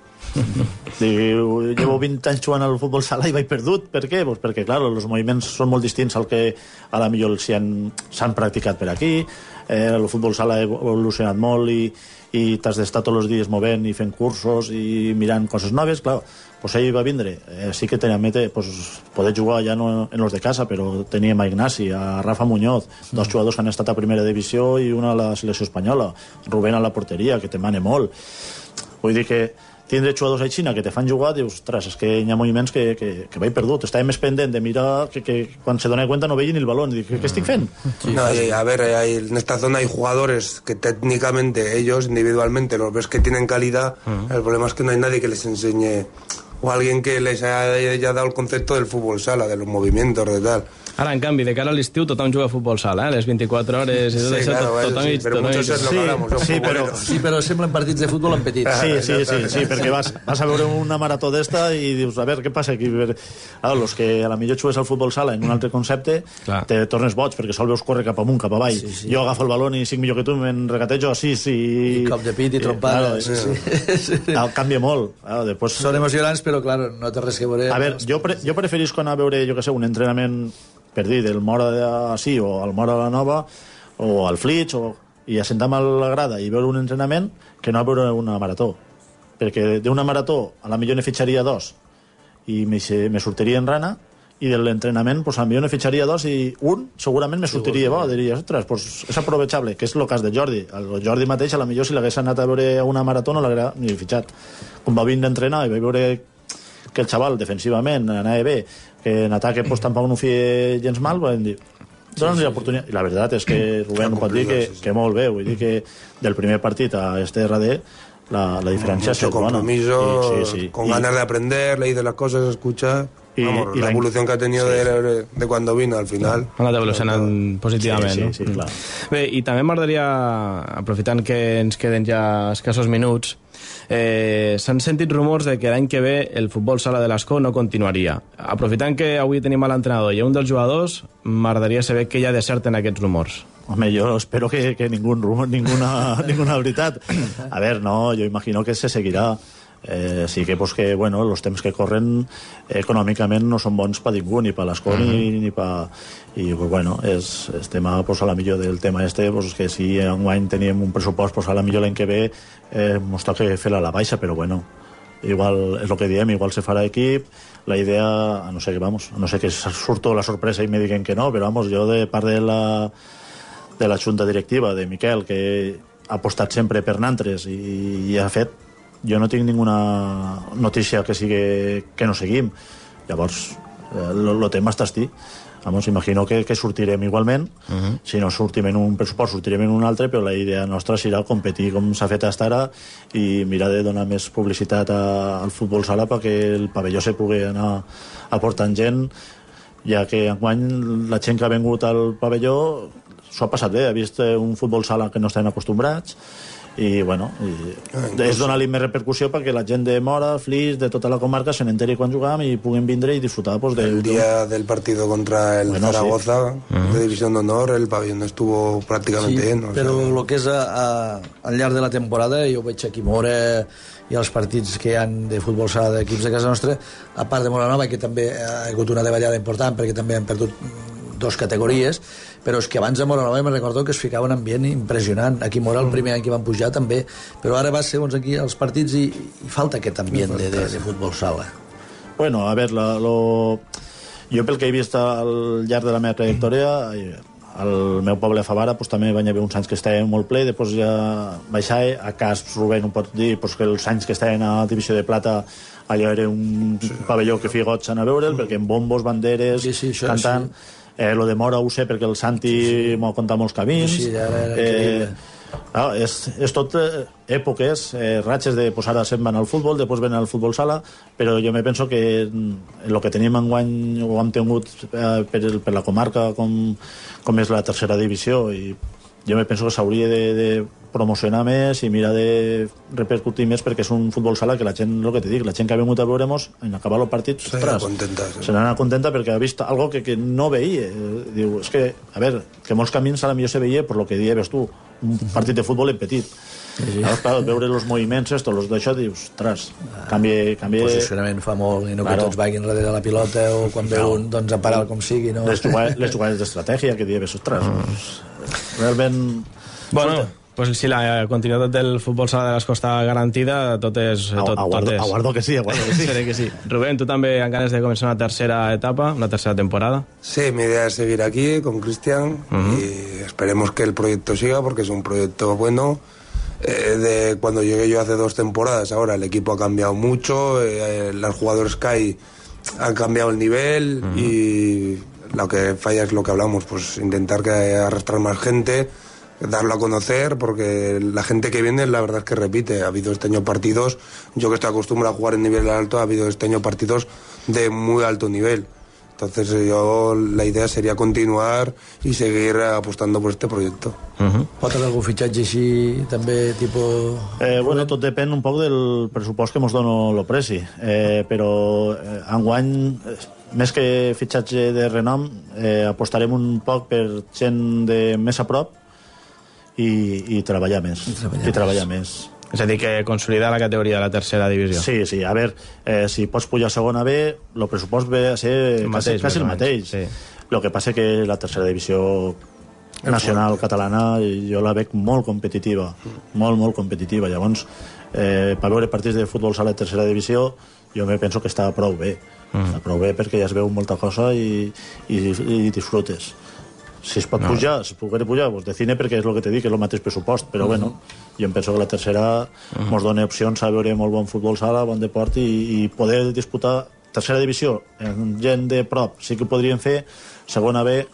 Diu, llevo 20 anys jugant al futbol sala i vaig perdut. Per què? Pues perquè, clar, els moviments són molt distints al que a la millor s'han practicat per aquí. Eh, el futbol sala ha evolucionat molt i, i t'has d'estar tots els dies movent i fent cursos i mirant coses noves. Clar, pues ell va vindre. Eh, sí que tenia mete, pues, poder jugar ja no en los de casa, però teníem a Ignasi, a Rafa Muñoz, dos jugadors que han estat a primera divisió i una a la selecció espanyola. Rubén a la porteria, que te mane molt. Vull dir que tindre jugadors a Xina que te fan jugar, dius, ostres, és que hi ha moviments que, que, que vaig perdut. Estava més pendent de mirar que, que quan se dona cuenta no veia ni el balón. Dic, què estic fent?
No, y, a ver, hay- en esta zona hay jugadores que técnicamente ellos individualmente los ves que tienen calidad. El problema es que no hay nadie que les enseñe o alguien que les haya, haya dado el concepto del fútbol sala, de los movimientos, de tal.
Ara, en canvi, de cara a l'estiu, tothom juga a futbol sala, eh? Les 24 hores i tot
Sí,
això,
claro,
tot,
bueno,
tothom,
sí,
hi- tothom
muchos que hablamos, son
sí, però.
Sí, però semblen partits de futbol en petit.
Sí, sí, sí, sí, perquè vas, vas a veure una marató d'esta i dius, a veure, què passa aquí? Ah, los que a la millor jugues al futbol sala en un altre concepte,
Clar.
te tornes boig, perquè sol veus córrer cap amunt, cap avall. Sí, sí. Jo agafo el baló i cinc millor que tu, me'n regatejo a sis i...
Cop de pit i trompada,
claro,
sí, sí. [LAUGHS]
sí. Canvia molt. Claro, després...
Són emocionants, però, clar, no té res que veure...
A veure, jo, pre jo preferisc anar a veure, jo que sé, un entrenament per dir, del Mora sí o al Mora de la Nova o al Flix o, i assentar-me a la grada i veure un entrenament que no veure una marató. Perquè d'una marató a la millor ne fitxaria dos i me, me sortiria en rana i de l'entrenament pues, millor ne fitxaria dos i un segurament me sortiria bo, diria, ostres, pues, és aprovechable, que és el cas de Jordi. El Jordi mateix a la millor si l'hagués anat a veure una marató no l'hagués ni fitxat. Quan va vindre a entrenar i vaig veure que el xaval defensivament anava bé, que en ataque pues, tampoc no ho feia gens mal, vam dir Dóna'ns l'oportunitat. I la veritat és que Rubén pot dir que, que molt bé, vull dir que del primer partit a este RD la, la diferència és bona.
compromiso,
I, sí, sí.
con
I-
ganas de aprender, le dice las cosas, escucha.
Y-
Vamos,
y
la evolución que ha tenido
sí,
de, de cuando vino al final.
Ha anat evolucionant positivament,
Sí, sí,
no?
sí, clar.
Bé, i també m'agradaria, aprofitant que ens queden ja escassos minuts, eh, s'han sentit rumors de que l'any que ve el futbol sala de l'Escó no continuaria. Aprofitant que avui tenim l'entrenador i un dels jugadors, m'agradaria saber què hi ha de cert en aquests rumors.
Home, yo espero que, que ningún rumor, ninguna, [LAUGHS] ninguna veritat. A ver, no, yo imagino que se seguirá. Eh, sí que, pues, que, bueno, los temps que corren econòmicament no són bons per ningú, ni per l'Escó uh -huh. ni, ni per... I, pues, bueno, és, és tema, pues, a la millor del tema este, pues, que si en any teníem un pressupost, pues, a la millor l'any que ve eh, mos toca fer-la a la baixa, però bueno, igual és el que diem, igual se farà equip la idea, a no sé que vamos a no sé que surto la sorpresa i me diguen que no però vamos, jo de part de la de la junta directiva de Miquel que ha apostat sempre per nantres i, i ha fet jo no tinc ninguna notícia que sigui que no seguim. Llavors el tema està esti Vamos, imagino que, que sortirem igualment. Uh -huh. si no sortim en un pressupost sortirem en un altre però la idea nostra serà competir com s'ha fet fins ara i mirar de donar més publicitat a, al futbol sala perquè el pavelló se pugui anar aportant gent ja que enguany la gent que ha vingut al pavelló s'ho ha passat bé, ha vist eh, un futbol sala que no estan acostumbrats i bueno i és donar-li més repercussió perquè la gent de Mora, Flix, de tota la comarca se n'enteri quan jugam i puguin vindre i disfrutar pues, de,
El día del partido contra el
Bueno, sí.
Zaragoza de División de Honor, el pabellón estuvo prácticamente lleno. o sea,
però el que és a, a, al llarg de la temporada jo veig aquí Mora i els partits que hi han de futbol sala d'equips de casa nostra a part de Moranova que també ha hagut una davallada important perquè també han perdut mm, dos categories però és que abans a Moranova me recordo que es ficava un ambient impressionant. Aquí Mora el primer any que van pujar també. Però ara va segons aquí els partits i, i falta aquest ambient de, de, de futbol sala.
Bueno, a veure, la, lo... jo pel que he vist al llarg de la meva trajectòria, eh, al meu poble Favara pues, també van haver uns anys que estava molt ple, després ja baixar, a cas Rubén ho pot dir, pues, que els anys que estaven a divisió de plata allò era un pavelló que feia goig anar a veure'l, perquè amb bombos, banderes,
Sí, sí, això
cantant... Eh, lo de Mora ho sé perquè el Santi sí, sí. m'ho ha contat molts camins.
Sí, ara era
eh. Ah, és, és tot eh, èpoques, eh, ratxes de pues ara se'n van al futbol, després ven al futbol sala, però jo me penso que mm, el que tenim enguany ho hem tingut eh, per, el- per la comarca com, com és la tercera divisió i jo me penso que s'hauria de, de promocionar més i mirar de repercutir més perquè és un futbol sala que la gent, el que te dic, la gent que ha vingut a veure-mos en acabar el partit,
Se
ostres,
contenta, sí.
se n'anà contenta perquè ha vist algo que, que no veia. Diu, és que, a veure, que molts camins a la millor se veia per lo que dius tu, un partit de futbol en petit. Sí, sí. Llavors, clar, veure els moviments, esto, los d'això, dius, ostres, canvia... canvia...
posicionament fa molt i no
Claro.
que tots vagin darrere de la pilota o quan ve un doncs a parar com sigui no?
Les jugades, les jugades d'estratègia que dius, ostres, mm. realment...
Bueno, pues si la continuïtat del futbol sala de l'escosta garantida, tot és... Tot,
aguardo-
tot és.
aguardo que sí, aguardo que sí.
Seré que sí. Rubén, tu també amb ganes de començar una tercera etapa, una tercera temporada?
Sí, mi idea es seguir aquí con Cristian y esperemos que el proyecto siga porque es un proyecto bueno. Eh, de cuando llegué yo hace dos temporadas, ahora el equipo ha cambiado mucho, eh, los jugadores que hay han cambiado el nivel y lo que falla es lo que hablamos, pues intentar que arrastrar más gente, darlo a conocer, porque la gente que viene la verdad es que repite. Ha habido este año partidos, yo que estoy acostumbrado a jugar en nivel alto, ha habido este año partidos de muy alto nivel. Entonces eh, yo la idea sería continuar y seguir apostando por este proyecto.
pot haver algun fitxatge així també tipus
Eh, bueno, tot depèn un poc del pressupost que ens dona el preci, eh, però eh, enguany, eh, més que fitxatge de renom, eh, apostarem un poc per gent de més a prop i, i treballar més. I treballar, i treballar més.
És a dir, que consolidar la categoria de la tercera divisió.
Sí, sí, a veure, eh, si pots pujar a segona B, el pressupost ve a ser
El
quasi,
mateix,
quasi el
més o menys,
mateix.
sí.
El que passa que la tercera divisió nacional catalana jo la veig molt competitiva, molt, molt competitiva. Llavors, eh, per veure partits de futbol sala de tercera divisió, jo me penso que està prou bé.
Mm.
Està prou bé perquè ja es veu molta cosa i, i, i disfrutes. Si es pot
No.
pujar, si es poguera pujar, pues de cine perquè és el que te dic, és el mateix pressupost, però bueno, jo em penso que la tercera ens dona opcions a veure molt bon futbol sala, bon deport i, i poder disputar tercera divisió. En gent de prop sí que ho podríem fer, segona B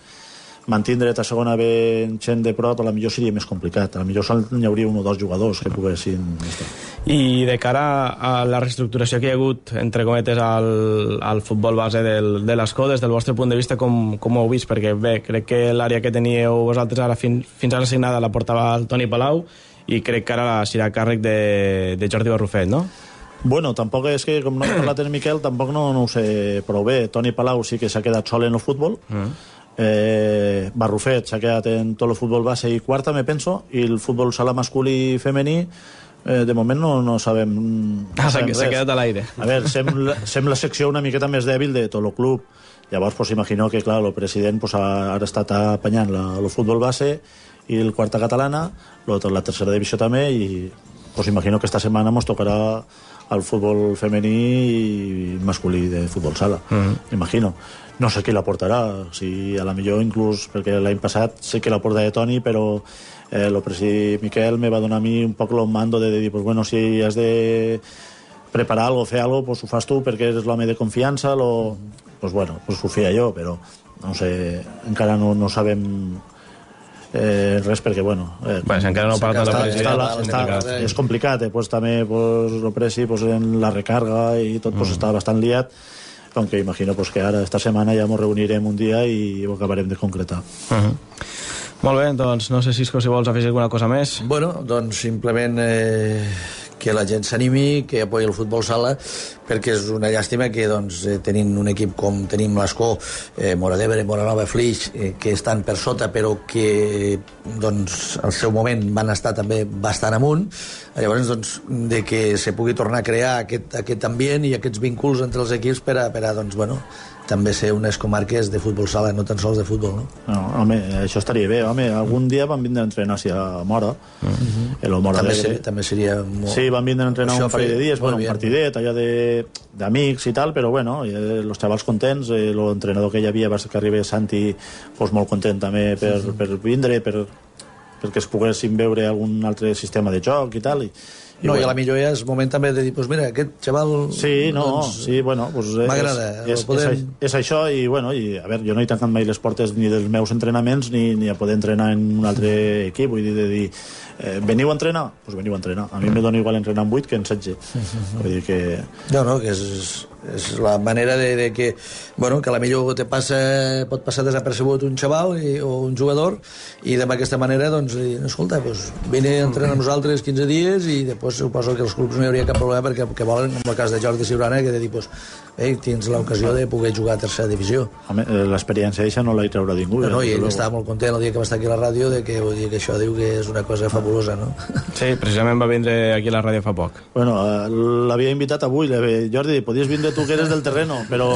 mantindre a segona B en gent de prop a la millor seria més complicat a la millor sol n'hi hauria un o dos jugadors que poguessin estar.
I de cara a la reestructuració que hi ha hagut, entre cometes, al, al futbol base del, de l'Escó, des del vostre punt de vista, com, com ho heu vist? Perquè bé, crec que l'àrea que teníeu vosaltres ara fin, fins ara assignada la portava el Toni Palau i crec que ara la serà càrrec de, de Jordi Barrufet, no?
Bueno, tampoc és que, com no he parlat [CLEARS THROAT] en Miquel, tampoc no, no ho sé prou bé. Toni Palau sí que s'ha quedat sol en el futbol,
Mm.
Eh, Barrufet s'ha quedat en tot el futbol base i quarta, me penso, i el futbol sala masculí i femení eh, de moment no, no sabem, no
Ah, s'ha quedat a l'aire.
A veure, sembla, sembla la secció una miqueta més dèbil de tot el club. Llavors, pues, imagino que, clar, el president pues, ha, ha estat apanyant la, el futbol base i el quarta catalana, la tercera divisió també, i pues, imagino que esta setmana ens tocarà el futbol femení i masculí de futbol sala.
Mhm.
Imagino. No sé qui la portarà, si a la millor inclús, perquè l'any passat sé que la portava Toni, però eh, el president Miquel me va donar a mi un poc el mando de, de dir, pues, bueno, si has de preparar algo, fer algo, pues ho fas tu perquè eres l'home de confiança, lo... pues bueno, pues ho feia jo, però no sé, encara no, no sabem eh, res perquè, bueno... Eh,
Pues encara no parlat amb el
està,
president,
està,
és
està,
complicat.
és complicat, eh? pues, també pues, el presi pues, en la recarga i tot pues,
Mm.
està bastant liat, aunque imagino pues, que ara esta setmana ja ens reunirem un dia i ho acabarem de concretar.
Uh -huh. Molt bé, doncs no sé, Cisco, si vols afegir alguna cosa més.
Bueno, doncs simplement eh, que la gent s'animi, que apoyi el futbol sala, perquè és una llàstima que doncs, eh, tenint un equip com tenim l'Escó, eh, Mora d'Ebre, Mora Nova, Flix, eh, que estan per sota però que doncs, al seu moment van estar també bastant amunt, llavors doncs, de que se pugui tornar a crear aquest, aquest ambient i aquests vínculs entre els equips per a, per a doncs, bueno, també ser unes comarques de futbol sala, no tan sols de futbol, no?
No, home, això estaria bé. Home, algun dia van vindre a entrenar a Mora, el Mora
també, seria, també seria molt...
Sí, van vindre a entrenar
Això
un parell de dies, bueno, un
bien.
partidet allà de- d'amics i tal, però bueno, eh, los xavals contents, eh, l'entrenador que hi havia va ser que arribés Santi pues, molt content també per,
Sí, sí.
per vindre, per, perquè es poguessin veure algun altre sistema de joc i tal, i,
No, i a la millor ja és moment també de dir, pues mira, aquest xaval...
Sí, no,
doncs,
sí, bueno, pues és,
M'agrada,
és,
el podem-
és, és això i, bueno, i a veure, jo no he tancat mai les portes ni dels meus entrenaments ni, ni a poder entrenar en un altre equip, vull dir, de dir eh, veniu a entrenar? Doncs pues veniu a entrenar a mi me dona igual entrenar en 8 que en 16 vull dir que...
No, no, que és, és la manera de, de que, bueno, que a la millor te passa, pot passar desapercebut un xaval i, o un jugador i d'aquesta manera, doncs, dir, escolta, doncs, vine a entrenar amb nosaltres 15 dies i després suposo que els clubs no hi hauria cap problema perquè que volen, en el cas de Jordi Ciurana, que de dir, doncs, ei, tens l'ocasió de poder jugar a tercera divisió.
Eh, l'experiència eixa no la hi traurà ningú
No, no,
eh,
i ell estava molt content el dia que va estar aquí a la ràdio de que, vull dir, que això diu que és una cosa fabulosa, no? [LAUGHS]
Sí, precisament va vindre aquí a la ràdio fa poc.
Bueno, eh, l'havia invitat avui, Jordi, podies vindre tu que eres del terreno, però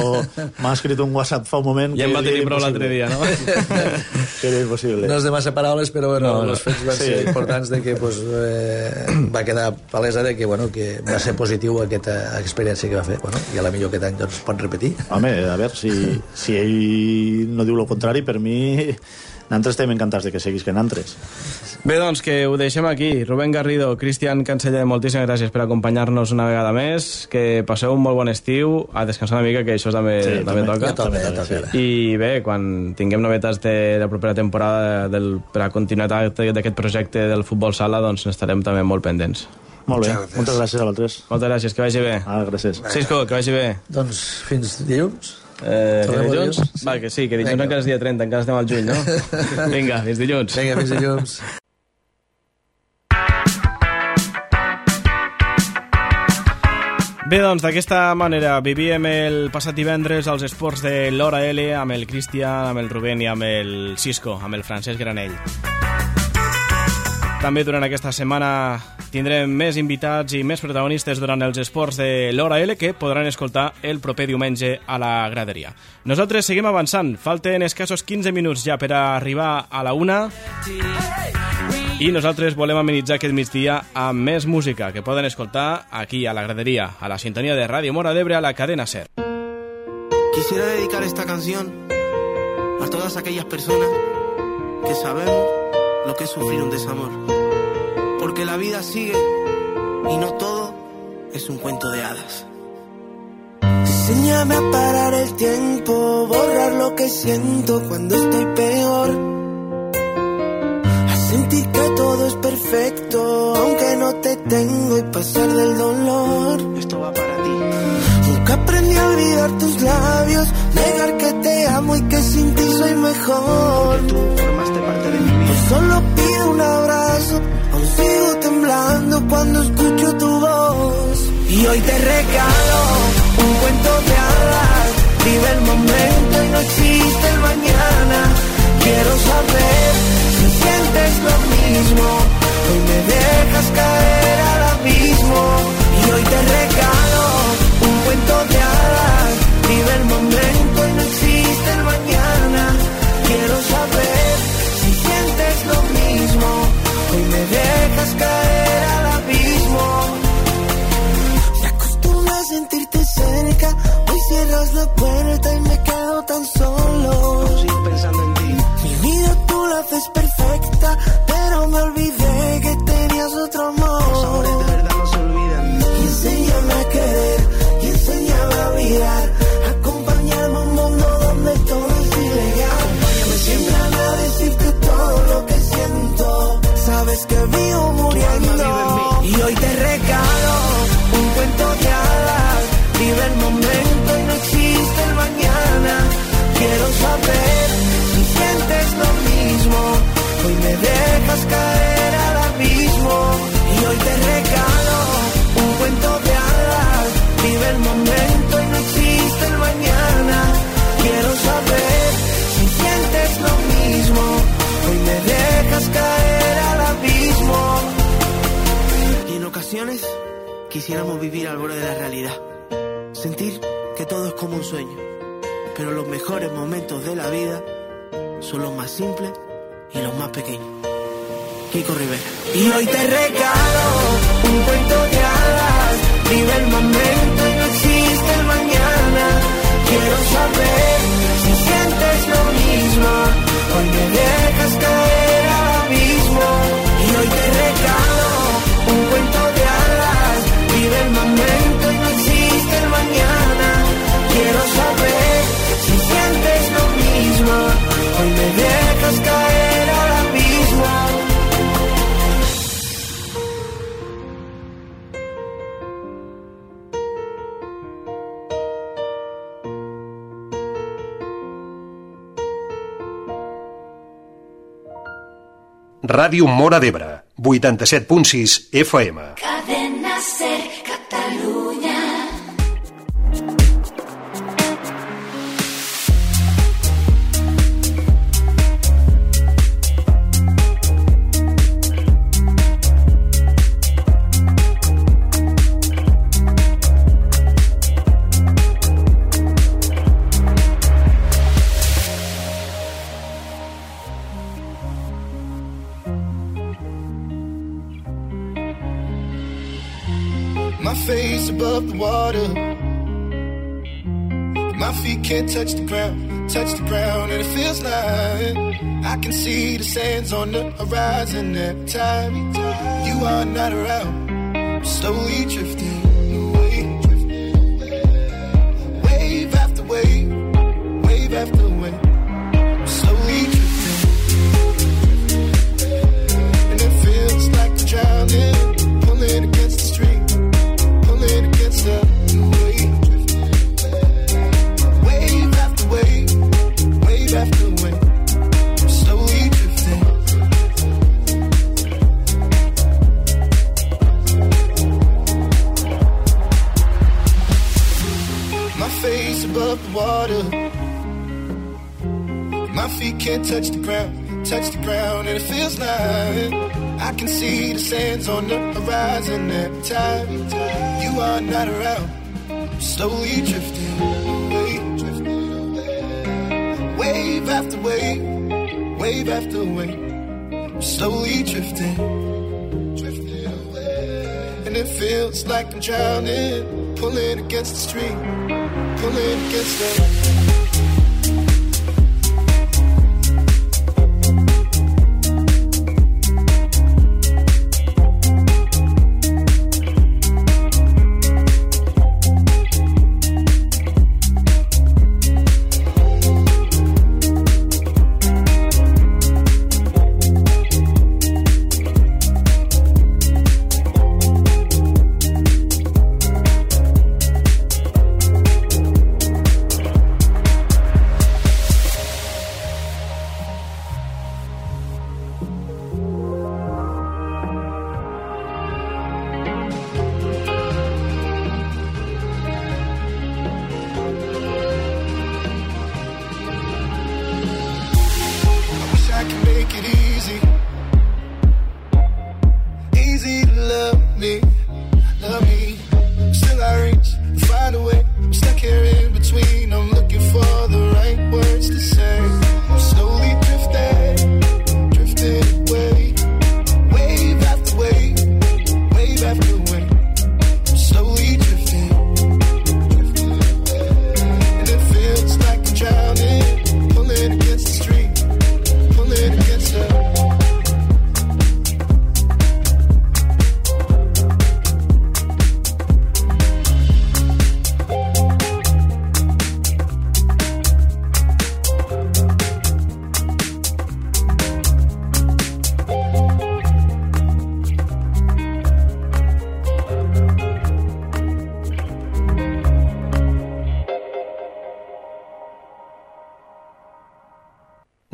m'ha escrit un WhatsApp fa un moment
Ja
que
em va tenir prou l'altre dia, no? [LAUGHS]
que era impossible.
No és de massa paraules, però bueno,
No, no.
els fets van
Sí.
ser importants de que pues, eh, va quedar palesa de que, bueno, que va ser positiu aquesta experiència que va fer. Bueno, I a la millor aquest any doncs, pot repetir.
Home, a veure, si, si ell no diu el contrari, per mi nosaltres estem encantats de que seguis que nosaltres.
Bé, doncs que ho deixem aquí. Rubén Garrido, Cristian Canceller, moltíssimes gràcies per acompanyar-nos una vegada més. Que passeu un molt bon estiu, a descansar una mica, que això també,
Sí,
també,
també.
toca.
Ja toca, ja toca.
I bé, quan tinguem novetats de la propera temporada del, per a continuïtat d'aquest projecte del futbol sala, doncs n'estarem també molt pendents.
Molt bé,
Muchas gracias.
moltes gràcies a vosaltres.
Moltes gràcies, que vagi bé.
Ah, gràcies.
Cisco, que vagi bé.
Doncs fins dilluns.
Eh,
Tornem
dilluns?
dilluns?
Va, que sí, que dilluns
Vinga.
encara és dia 30, encara estem al juny, no? [LAUGHS] Vinga, fins dilluns.
Vinga, fins dilluns.
Bé, doncs d'aquesta manera vivíem el passat divendres els esports de l'Hora L amb el Cristian, amb el Rubén i amb el Cisco, amb el Francesc Granell. També durant aquesta setmana tindrem més invitats i més protagonistes durant els esports de l'Hora L que podran escoltar el proper diumenge a la graderia. Nosaltres seguim avançant. Falten escassos 15 minuts ja per arribar a la una i nosaltres volem amenitzar aquest migdia amb més música que poden escoltar aquí a la graderia, a la sintonia de Ràdio Mora d'Ebre a la cadena SER.
Quisiera dedicar esta canción a todas aquellas personas que sabemos lo que es sufrir un desamor. Porque la vida sigue y no todo es un cuento de hadas.
Enséñame a parar el tiempo, borrar lo que siento cuando estoy peor. A sentir que todo es perfecto, aunque no te tengo y pasar del dolor.
Esto va para ti.
Nunca aprendí a olvidar tus labios, negar que te amo y que sin ti soy mejor.
Tú formaste parte de.
Yo solo pido un abrazo, aún sigo temblando cuando escucho tu voz. Y hoy te regalo un cuento de hadas. Vive el momento y no existe el mañana. Quiero saber si sientes lo mismo. Hoy me dejas caer al abismo. Y hoy te regalo un cuento de hadas. Vive el momento y no existe el mañana. Quiero saber
quisiéramos vivir al borde de la realidad. Sentir que todo es como un sueño. Pero los mejores momentos de la vida son los más simples y los más pequeños. Kiko Rivera.
Y hoy te regalo un cuento de hadas. Vive el momento y no existe el mañana. Quiero saber si sientes lo mismo. Hoy me dejas caer
Ràdio Mora d'Ebre, 87.6 FM.
Cadena
sands on the horizon every time you are not around. I'm slowly drifting Wave after wave, wave after wave. Slowly drifting, drifting away. And it feels like I'm drowning, pulling against the stream, pulling against the.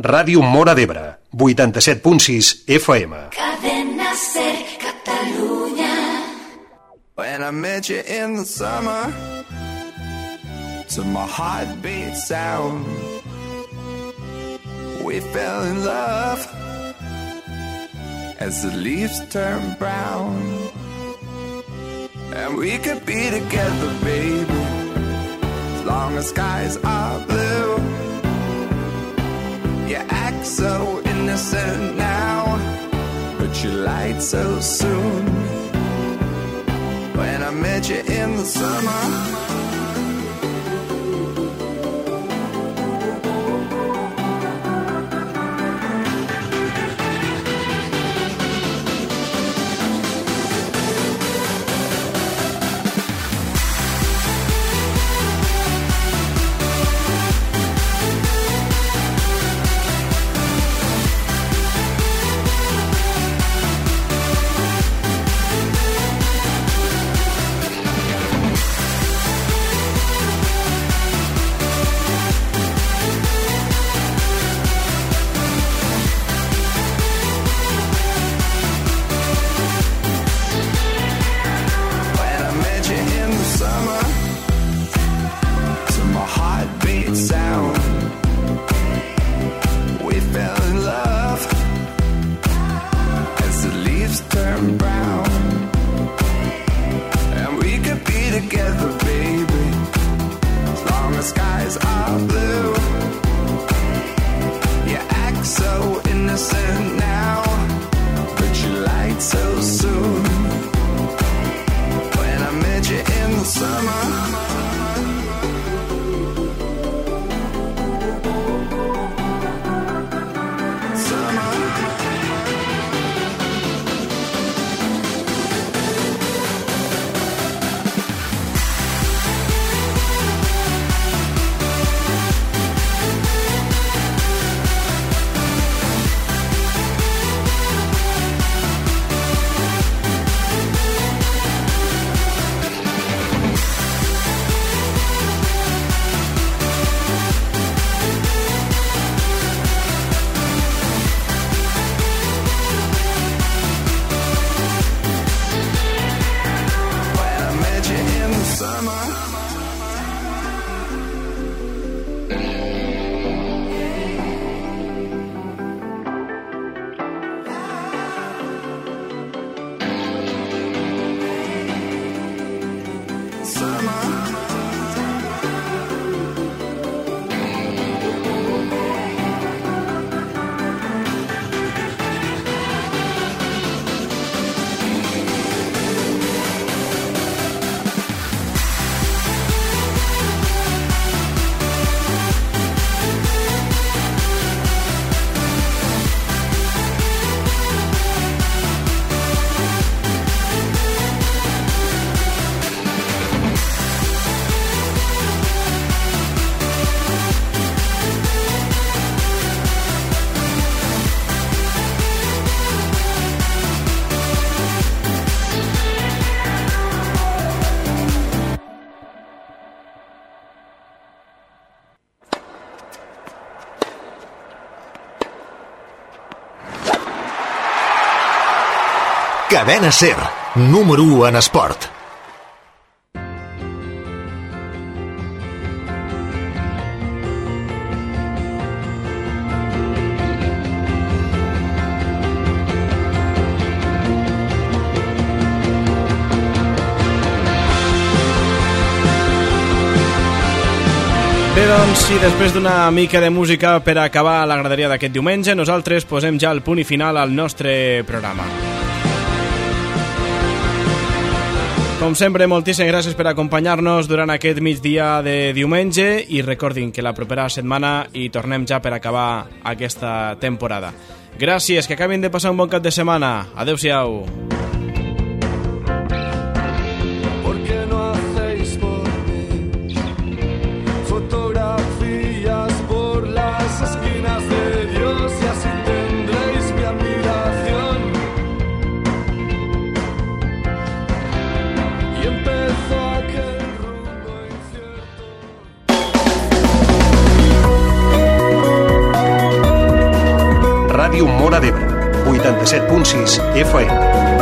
Ràdio Mora d'Ebre, 87.6 FM.
Cadena Ser Catalunya.
When I met you in the summer, to my heartbeat sound, we fell in love as the leaves turn brown. And we could be together, baby, as long as skies are blue. You act so innocent now, but you lied so soon. When I met you in the summer. Leaves turn
Cadena Ser, número 1 en esport.
Doncs, i després d'una mica de música per acabar la graderia d'aquest diumenge, nosaltres posem ja el punt i final al nostre programa. Com sempre, moltíssimes gràcies per acompanyar-nos durant aquest migdia de diumenge i recordin que la propera setmana hi tornem ja per acabar aquesta temporada. Gràcies, que acabin de passar un bon cap de setmana. Adéu-siau.
¿Por
Ràdio Mora d'Ebre, 87.6 FM.